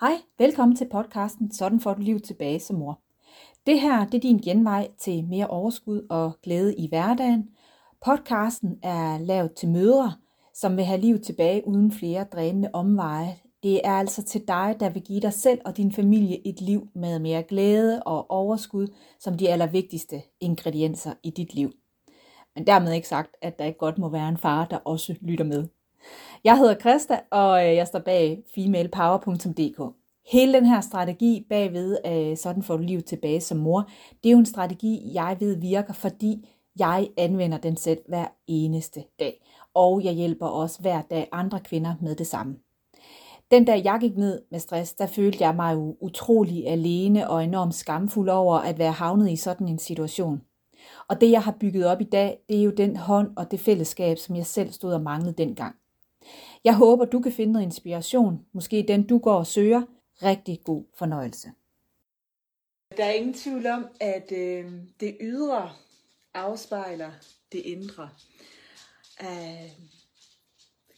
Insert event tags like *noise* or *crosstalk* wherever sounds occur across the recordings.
Hej, velkommen til podcasten Sådan får du liv tilbage som mor. Det her det er din genvej til mere overskud og glæde i hverdagen. Podcasten er lavet til mødre, som vil have liv tilbage uden flere drænende omveje. Det er altså til dig, der vil give dig selv og din familie et liv med mere glæde og overskud som de allervigtigste ingredienser i dit liv. Men dermed ikke sagt, at der ikke godt må være en far, der også lytter med. Jeg hedder Krista, og øh, jeg står bag femalepower.dk. Hele den her strategi bagved, øh, sådan får du liv tilbage som mor, det er jo en strategi, jeg ved virker, fordi jeg anvender den selv hver eneste dag. Og jeg hjælper også hver dag andre kvinder med det samme. Den dag jeg gik ned med stress, der følte jeg mig jo utrolig alene og enormt skamfuld over at være havnet i sådan en situation. Og det jeg har bygget op i dag, det er jo den hånd og det fællesskab, som jeg selv stod og manglede dengang. Jeg håber, du kan finde noget inspiration, måske den du går og søger. Rigtig god fornøjelse. Der er ingen tvivl om, at øh, det ydre afspejler det indre. Uh,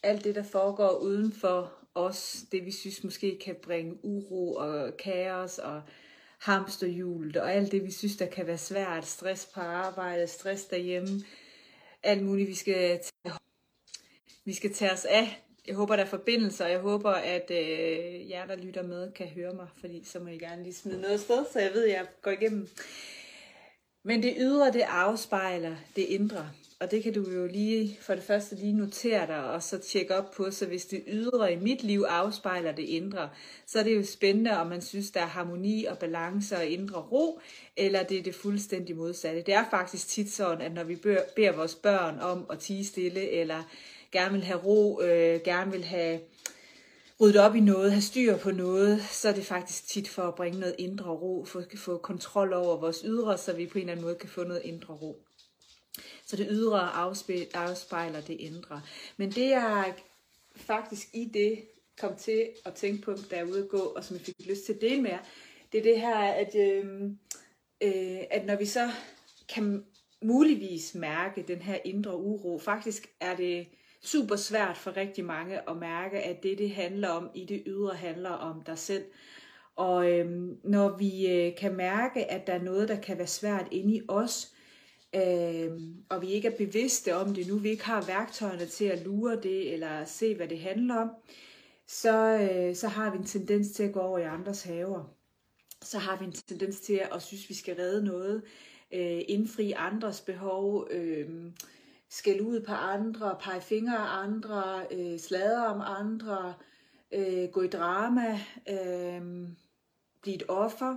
alt det, der foregår uden for os, det vi synes måske kan bringe uro og kaos og hamsterhjulet og alt det, vi synes, der kan være svært, stress på arbejde, stress derhjemme, alt muligt, vi skal tage, vi skal tage os af. Jeg håber, der er forbindelser, og jeg håber, at øh, jer, der lytter med, kan høre mig, fordi så må I gerne lige smide noget sted, så jeg ved, at jeg går igennem. Men det ydre, det afspejler det indre. Og det kan du jo lige for det første lige notere dig, og så tjekke op på, så hvis det ydre i mit liv afspejler det indre, så er det jo spændende, om man synes, der er harmoni og balance og indre ro, eller det er det fuldstændig modsatte. Det er faktisk tit sådan, at når vi beder vores børn om at tige stille, eller gerne vil have ro, øh, gerne vil have ryddet op i noget, have styr på noget, så er det faktisk tit for at bringe noget indre ro, for at få kontrol over vores ydre, så vi på en eller anden måde kan få noget indre ro. Så det ydre afspejler det indre. Men det jeg faktisk i det kom til at tænke på, da jeg ude at gå, og som jeg fik lyst til at dele med jer, det er det her, at, øh, øh, at når vi så kan muligvis mærke den her indre uro, faktisk er det super svært for rigtig mange at mærke, at det, det handler om i det ydre, handler om dig selv. Og øhm, når vi øh, kan mærke, at der er noget, der kan være svært inde i os, øhm, og vi ikke er bevidste om det nu, vi ikke har værktøjerne til at lure det, eller se, hvad det handler om, så, øh, så har vi en tendens til at gå over i andres haver. Så har vi en tendens til at synes, vi skal redde noget, øh, indfri andres behov, øh, skælde ud på andre, pege fingre af andre, øh, sladre om andre, øh, gå i drama, øh, blive et offer.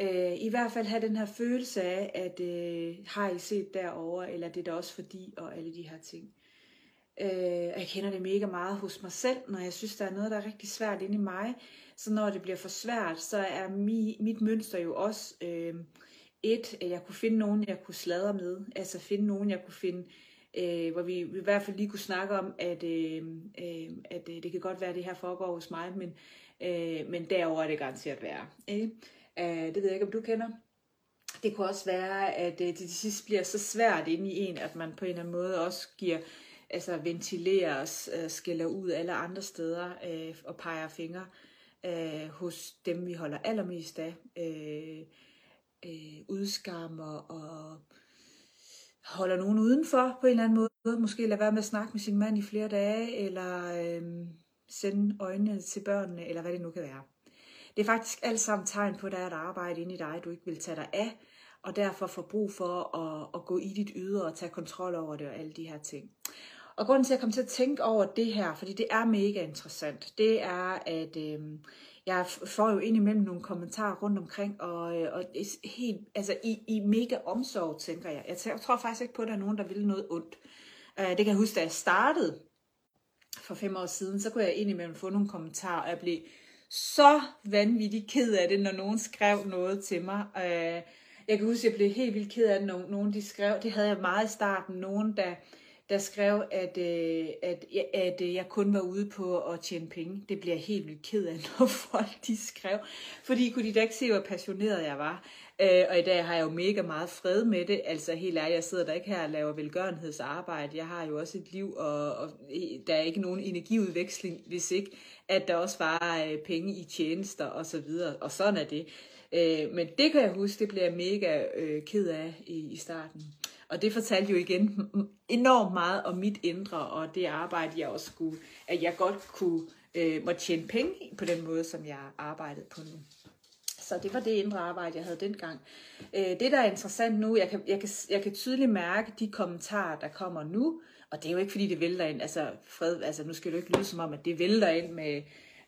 Øh, I hvert fald have den her følelse af, at øh, har I set derover eller det er da også fordi, og alle de her ting. Øh, jeg kender det mega meget hos mig selv, når jeg synes, der er noget, der er rigtig svært inde i mig. Så når det bliver for svært, så er mi, mit mønster jo også... Øh, et, at jeg kunne finde nogen, jeg kunne sladre med, altså finde nogen, jeg kunne finde, øh, hvor vi, vi i hvert fald lige kunne snakke om, at, øh, øh, at øh, det kan godt være, at det her foregår hos mig, men, øh, men derover er det garanteret værre. Ikke? Øh, det ved jeg ikke, om du kender. Det kunne også være, at øh, det til sidst bliver så svært inde i en, at man på en eller anden måde også giver, altså ventilerer og øh, skælder ud alle andre steder øh, og peger fingre øh, hos dem, vi holder allermest af. Øh, øh, udskammer og holder nogen udenfor på en eller anden måde. Måske lade være med at snakke med sin mand i flere dage, eller øh, sende øjnene til børnene, eller hvad det nu kan være. Det er faktisk alt sammen tegn på, at der er et arbejde inde i dig, du ikke vil tage dig af, og derfor får brug for at, at gå i dit ydre og tage kontrol over det og alle de her ting. Og grunden til, at jeg kom til at tænke over det her, fordi det er mega interessant, det er, at øh, jeg får jo indimellem nogle kommentarer rundt omkring, og, øh, og helt, altså i, i mega omsorg, tænker jeg. jeg. Tror faktisk ikke på, at der er nogen, der vil noget ondt. Øh, det kan jeg huske, da jeg startede for fem år siden, så kunne jeg indimellem få nogle kommentarer, og jeg blev så vanvittigt ked af det, når nogen skrev noget til mig. Øh, jeg kan huske, at jeg blev helt vildt ked af det, når nogen de skrev. Det havde jeg meget i starten. Nogen, der der skrev, at, øh, at, at øh, jeg kun var ude på at tjene penge. Det bliver jeg helt vildt ked af, *laughs* når folk de skrev. Fordi kunne de da ikke se, hvor passioneret jeg var. Øh, og i dag har jeg jo mega meget fred med det. Altså helt ærligt, jeg sidder der ikke her og laver velgørenhedsarbejde. Jeg har jo også et liv, og, og der er ikke nogen energiudveksling, hvis ikke, at der også var øh, penge i tjenester og så videre. Og sådan er det. Øh, men det kan jeg huske, det blev jeg mega øh, ked af i, i starten. Og det fortalte jo igen enormt meget om mit indre, og det arbejde, jeg også skulle, at jeg godt kunne øh, måtte tjene penge på den måde, som jeg arbejdede på nu. Så det var det indre arbejde, jeg havde dengang. Øh, det, der er interessant nu, jeg kan, jeg, kan, jeg kan tydeligt mærke de kommentarer, der kommer nu, og det er jo ikke, fordi det vælter ind, altså, fred, altså nu skal det ikke lyde som om, at det vælter ind med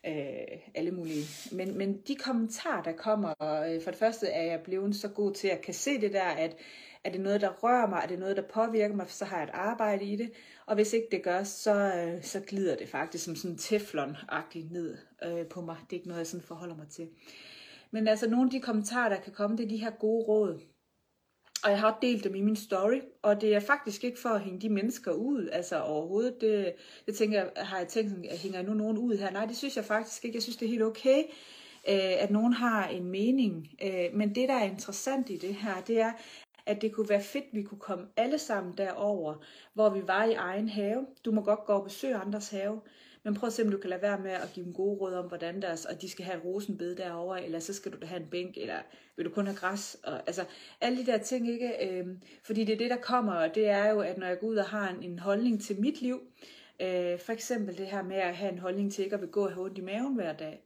øh, alle mulige. Men, men de kommentarer, der kommer, øh, for det første er jeg blevet så god til at kan se det der, at er det noget, der rører mig? Er det noget, der påvirker mig? Så har jeg et arbejde i det. Og hvis ikke det gør, så, øh, så glider det faktisk som sådan teflon-agtigt ned øh, på mig. Det er ikke noget, jeg sådan forholder mig til. Men altså nogle af de kommentarer, der kan komme, det er de her gode råd. Og jeg har også delt dem i min story, og det er faktisk ikke for at hænge de mennesker ud, altså overhovedet. Det, det tænker jeg, har jeg tænkt, at hænger nu nogen ud her? Nej, det synes jeg faktisk ikke. Jeg synes, det er helt okay, øh, at nogen har en mening. Øh, men det, der er interessant i det her, det er, at det kunne være fedt, at vi kunne komme alle sammen derover, hvor vi var i egen have. Du må godt gå og besøge andres have, men prøv at se, om du kan lade være med at give dem gode råd om, hvordan deres, og de skal have et rosenbed derover, eller så skal du da have en bænk, eller vil du kun have græs? Og, altså, alle de der ting, ikke? Øhm, fordi det er det, der kommer, og det er jo, at når jeg går ud og har en, en holdning til mit liv, øh, for eksempel det her med at have en holdning til ikke at vil gå og have ondt i maven hver dag,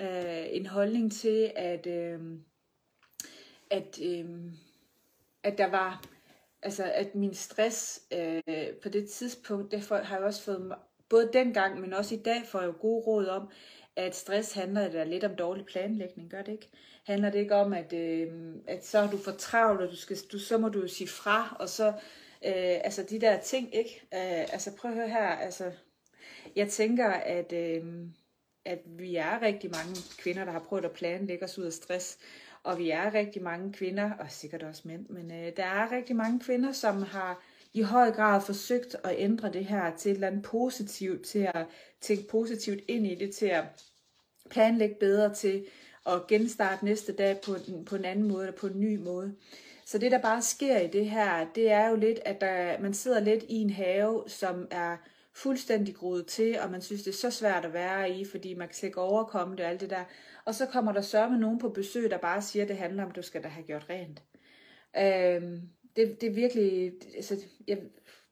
øh, en holdning til, at, øh, at, øh, at der var, altså at min stress øh, på det tidspunkt, derfor har jeg også fået både dengang, men også i dag får jeg jo gode råd om, at stress handler da lidt om dårlig planlægning, gør det ikke? Handler det ikke om, at, øh, at så er du for travlt, og du skal, du, så må du jo sige fra, og så, øh, altså de der ting, ikke? Øh, altså prøv at høre her, altså, jeg tænker, at, øh, at vi er rigtig mange kvinder, der har prøvet at planlægge os ud af stress, og vi er rigtig mange kvinder, og sikkert også mænd, men øh, der er rigtig mange kvinder, som har i høj grad forsøgt at ændre det her til et eller andet positivt, til at tænke positivt ind i det, til at planlægge bedre, til at genstarte næste dag på en, på en anden måde, eller på en ny måde. Så det, der bare sker i det her, det er jo lidt, at der, man sidder lidt i en have, som er fuldstændig groet til, og man synes, det er så svært at være i, fordi man kan ikke overkomme det og alt det der. Og så kommer der sørme med nogen på besøg, der bare siger, at det handler om, at du skal da have gjort rent. Øhm, det, det er virkelig, altså, jeg,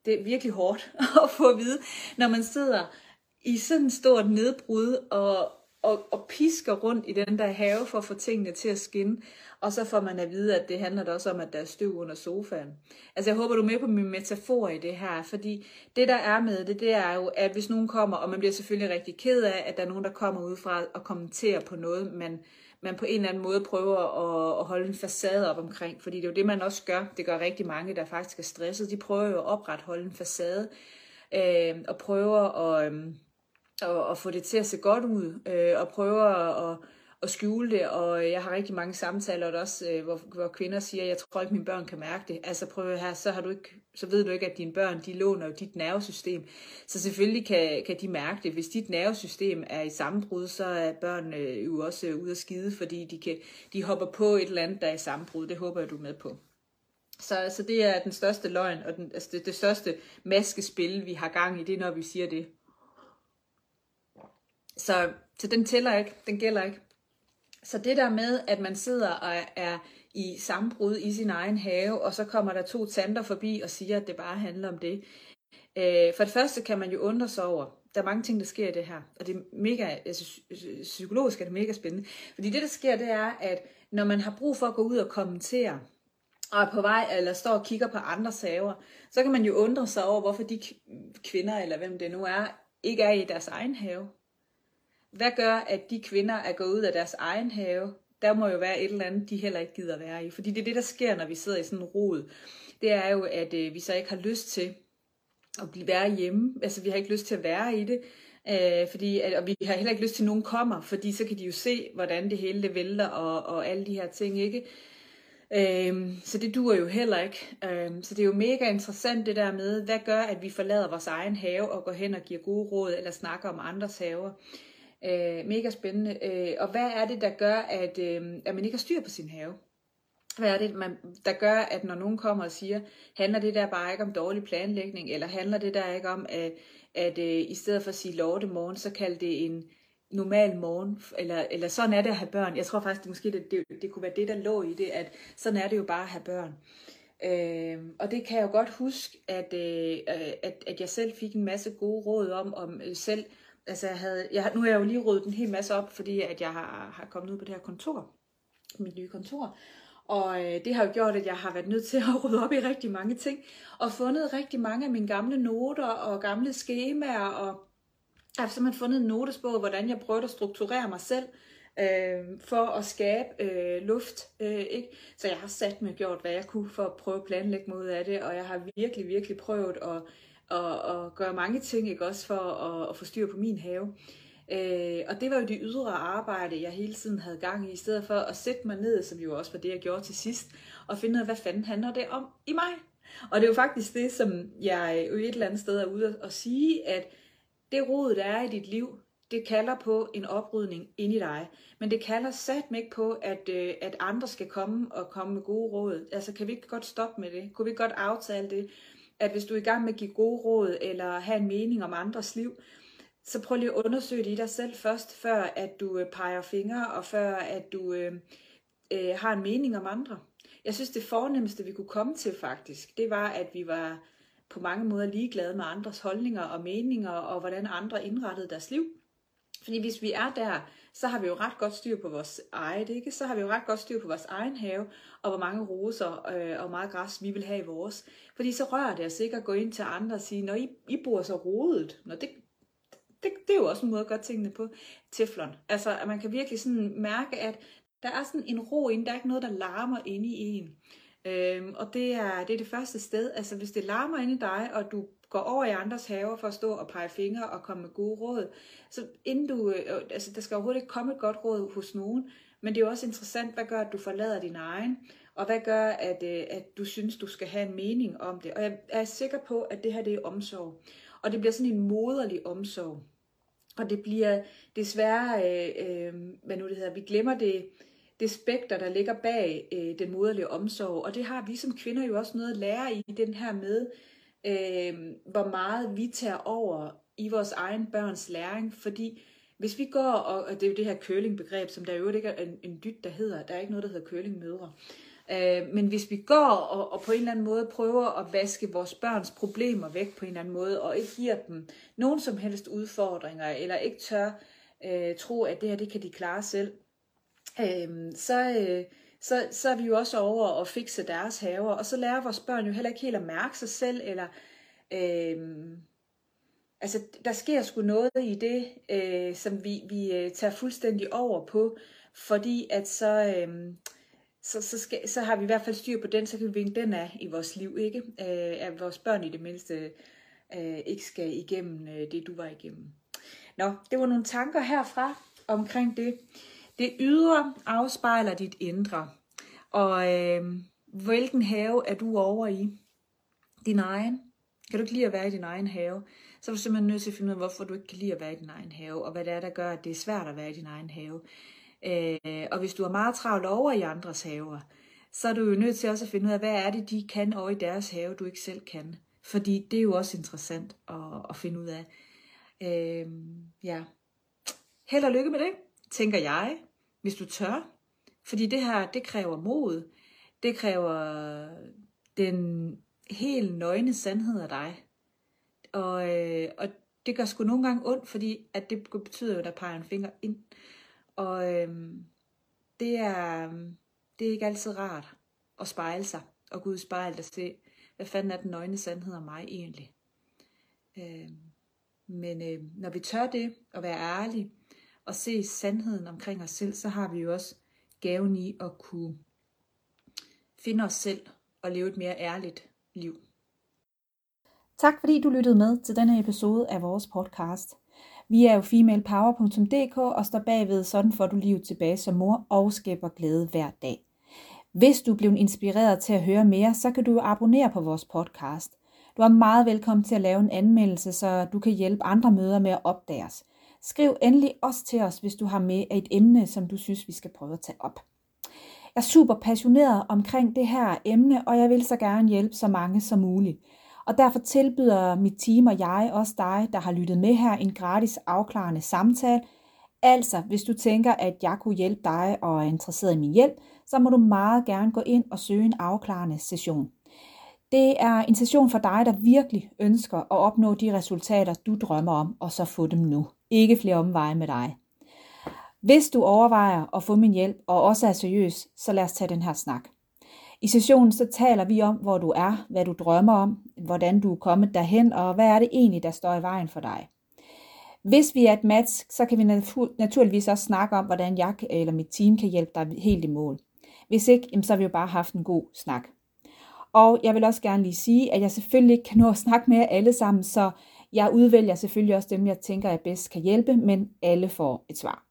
det er virkelig hårdt *laughs* at få at vide, når man sidder i sådan et stort nedbrud og, og, og pisker rundt i den der have for at få tingene til at skinne, og så får man at vide, at det handler da også om, at der er støv under sofaen. Altså jeg håber, du er med på min metafor i det her, fordi det der er med det, det er jo, at hvis nogen kommer, og man bliver selvfølgelig rigtig ked af, at der er nogen, der kommer udefra og kommenterer på noget, man, man på en eller anden måde prøver at, at holde en facade op omkring, fordi det er jo det, man også gør. Det gør rigtig mange, der faktisk er stresset. De prøver jo at opretholde en facade, øh, og prøver at, øh, at, at få det til at se godt ud, øh, og prøver at at skjule det, og øh, jeg har rigtig mange samtaler også, øh, hvor, hvor kvinder siger, jeg tror ikke, mine børn kan mærke det. Altså prøv her, så, har du ikke, så ved du ikke, at dine børn, de låner jo dit nervesystem. Så selvfølgelig kan, kan de mærke det. Hvis dit nervesystem er i sammenbrud, så er børn øh, jo også øh, ude at skide, fordi de, kan, de hopper på et eller andet, der er i sammenbrud. Det håber jeg, du er med på. Så, så det er den største løgn, og den, altså det, det største maskespil, vi har gang i, det er, når vi siger det. Så, så den tæller ikke, den gælder ikke. Så det der med, at man sidder og er i sambrud i sin egen have, og så kommer der to tanter forbi og siger, at det bare handler om det. Øh, for det første kan man jo undre sig over, der er mange ting, der sker i det her, og det er mega, altså, psykologisk er det mega spændende. Fordi det, der sker, det er, at når man har brug for at gå ud og kommentere, og er på vej, eller står og kigger på andre saver, så kan man jo undre sig over, hvorfor de kvinder, eller hvem det nu er, ikke er i deres egen have. Hvad gør, at de kvinder er gået ud af deres egen have? Der må jo være et eller andet, de heller ikke gider være i. Fordi det er det, der sker, når vi sidder i sådan en rod. Det er jo, at øh, vi så ikke har lyst til at blive være hjemme. Altså, vi har ikke lyst til at være i det. Øh, fordi, at, og vi har heller ikke lyst til, at nogen kommer, fordi så kan de jo se, hvordan det hele det vælter, og, og alle de her ting, ikke? Øhm, så det duer jo heller ikke. Øhm, så det er jo mega interessant det der med, hvad gør, at vi forlader vores egen have og går hen og giver gode råd eller snakker om andres haver. Øh, mega spændende. Øh, og hvad er det, der gør, at, øh, at man ikke har styr på sin have? Hvad er det, man, der gør, at når nogen kommer og siger, handler det der bare ikke om dårlig planlægning, eller handler det der ikke om, at, at øh, i stedet for at sige lorte morgen, så kald det en normal morgen, eller, eller sådan er det at have børn. Jeg tror faktisk, det måske det, det, det kunne være det, der lå i det, at sådan er det jo bare at have børn. Øh, og det kan jeg jo godt huske, at, øh, at, at jeg selv fik en masse gode råd om, om øh, selv, altså jeg havde, jeg, nu har jeg jo lige ryddet en hel masse op, fordi at jeg har, har kommet ud på det her kontor, mit nye kontor, og øh, det har jo gjort, at jeg har været nødt til *laughs* at rydde op i rigtig mange ting, og fundet rigtig mange af mine gamle noter og gamle skemaer, og jeg har simpelthen fundet en notesbog, hvordan jeg prøver at strukturere mig selv, øh, for at skabe øh, luft. Øh, ikke? Så jeg har sat mig gjort, hvad jeg kunne for at prøve at planlægge mig ud af det, og jeg har virkelig, virkelig prøvet at, og, og gøre mange ting, ikke også for at, at få styr på min have. Øh, og det var jo det ydre arbejde, jeg hele tiden havde gang i, i stedet for at sætte mig ned, som jo også var det, jeg gjorde til sidst, og finde ud af, hvad fanden handler det om i mig. Og det er jo faktisk det, som jeg jo et eller andet sted er ude at sige, at det rod, der er i dit liv, det kalder på en oprydning ind i dig. Men det kalder satme ikke på, at, øh, at andre skal komme og komme med gode råd. Altså, kan vi ikke godt stoppe med det? Kunne vi godt aftale det? At hvis du er i gang med at give gode råd, eller have en mening om andres liv, så prøv lige at undersøge det i dig selv først, før at du øh, peger fingre, og før at du øh, øh, har en mening om andre. Jeg synes, det fornemmeste, vi kunne komme til faktisk, det var, at vi var på mange måder ligeglade med andres holdninger og meninger, og hvordan andre indrettede deres liv. Fordi hvis vi er der, så har vi jo ret godt styr på vores eget, ikke? Så har vi jo ret godt styr på vores egen have, og hvor mange roser øh, og meget græs vi vil have i vores. Fordi så rører det os ikke at gå ind til andre og sige, når I, I bor så rodet. Når det, det, det er jo også en måde at gøre tingene på. Teflon. Altså, at man kan virkelig sådan mærke, at der er sådan en ro inde, der er ikke noget, der larmer inde i en. Øhm, og det er, det er det første sted. Altså, hvis det larmer inde i dig, og du går over i andres haver for at stå og pege fingre og komme med gode råd, så inden du, øh, øh, altså, der skal overhovedet ikke komme et godt råd hos nogen, men det er jo også interessant, hvad gør, at du forlader din egen, og hvad gør, at, øh, at du synes, du skal have en mening om det. Og jeg er sikker på, at det her det er omsorg. Og det bliver sådan en moderlig omsorg. Og det bliver desværre, øh, øh, hvad nu det hedder, vi glemmer det, det spekter, der ligger bag øh, den moderlige omsorg. Og det har vi som kvinder jo også noget at lære i den her med, øh, hvor meget vi tager over i vores egen børns læring. Fordi hvis vi går, og, og det er jo det her curling-begreb, som der jo ikke er en, en dyt, der hedder, der er ikke noget, der hedder curling-mødre. Øh, men hvis vi går og, og på en eller anden måde prøver at vaske vores børns problemer væk på en eller anden måde, og ikke giver dem nogen som helst udfordringer, eller ikke tør øh, tro, at det her det kan de klare selv, øh, så, øh, så, så er vi jo også over og fikse deres haver, og så lærer vores børn jo heller ikke helt at mærke sig selv, eller øh, altså der sker sgu noget i det, øh, som vi, vi øh, tager fuldstændig over på, fordi at så, øh, så, så, skal, så har vi i hvert fald styr på den, så kan vi vinke den af i vores liv, ikke? Øh, at vores børn i det mindste øh, ikke skal igennem øh, det, du var igennem. Nå, det var nogle tanker herfra omkring det. Det ydre afspejler dit indre. Og øh, hvilken have er du over i? Din egen? Kan du ikke lide at være i din egen have? Så er du simpelthen nødt til at finde ud af, hvorfor du ikke kan lide at være i din egen have, og hvad det er, der gør, at det er svært at være i din egen have. Øh, og hvis du er meget travlt over i andres haver, så er du jo nødt til også at finde ud af, hvad er det, de kan over i deres have, du ikke selv kan. Fordi det er jo også interessant at, at finde ud af. Øh, ja. Held og lykke med det, tænker jeg hvis du tør. Fordi det her, det kræver mod. Det kræver den helt nøgne sandhed af dig. Og, øh, og det gør sgu nogle gange ondt, fordi at det betyder jo, at der peger en finger ind. Og øh, det, er, det er ikke altid rart at spejle sig og gå ud i spejlet og se, hvad fanden er den nøgne sandhed af mig egentlig. Øh, men øh, når vi tør det og være ærlige, at se sandheden omkring os selv, så har vi jo også gaven i at kunne finde os selv og leve et mere ærligt liv. Tak fordi du lyttede med til denne episode af vores podcast. Vi er jo femalepower.dk og står bagved, sådan får du livet tilbage som mor og skaber glæde hver dag. Hvis du blev inspireret til at høre mere, så kan du abonnere på vores podcast. Du er meget velkommen til at lave en anmeldelse, så du kan hjælpe andre møder med at opdage os. Skriv endelig også til os, hvis du har med et emne, som du synes, vi skal prøve at tage op. Jeg er super passioneret omkring det her emne, og jeg vil så gerne hjælpe så mange som muligt. Og derfor tilbyder mit team og jeg også dig, der har lyttet med her, en gratis afklarende samtale. Altså, hvis du tænker, at jeg kunne hjælpe dig og er interesseret i min hjælp, så må du meget gerne gå ind og søge en afklarende session. Det er en session for dig, der virkelig ønsker at opnå de resultater, du drømmer om, og så få dem nu. Ikke flere omveje med dig. Hvis du overvejer at få min hjælp og også er seriøs, så lad os tage den her snak. I sessionen så taler vi om, hvor du er, hvad du drømmer om, hvordan du er kommet derhen, og hvad er det egentlig, der står i vejen for dig. Hvis vi er et match, så kan vi naturligvis også snakke om, hvordan jeg eller mit team kan hjælpe dig helt i mål. Hvis ikke, så har vi jo bare haft en god snak. Og jeg vil også gerne lige sige, at jeg selvfølgelig ikke kan nå at snakke med jer alle sammen, så jeg udvælger selvfølgelig også dem, jeg tænker, jeg bedst kan hjælpe, men alle får et svar.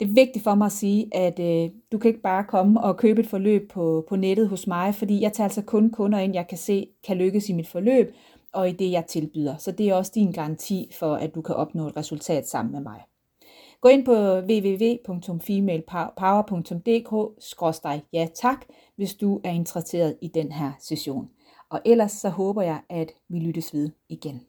Det er vigtigt for mig at sige, at øh, du kan ikke bare komme og købe et forløb på, på nettet hos mig, fordi jeg tager altså kun kunder ind, jeg kan se kan lykkes i mit forløb, og i det, jeg tilbyder. Så det er også din garanti for, at du kan opnå et resultat sammen med mig. Gå ind på www.femalepower.dk-ja tak, hvis du er interesseret i den her session. Og ellers så håber jeg, at vi lyttes ved igen.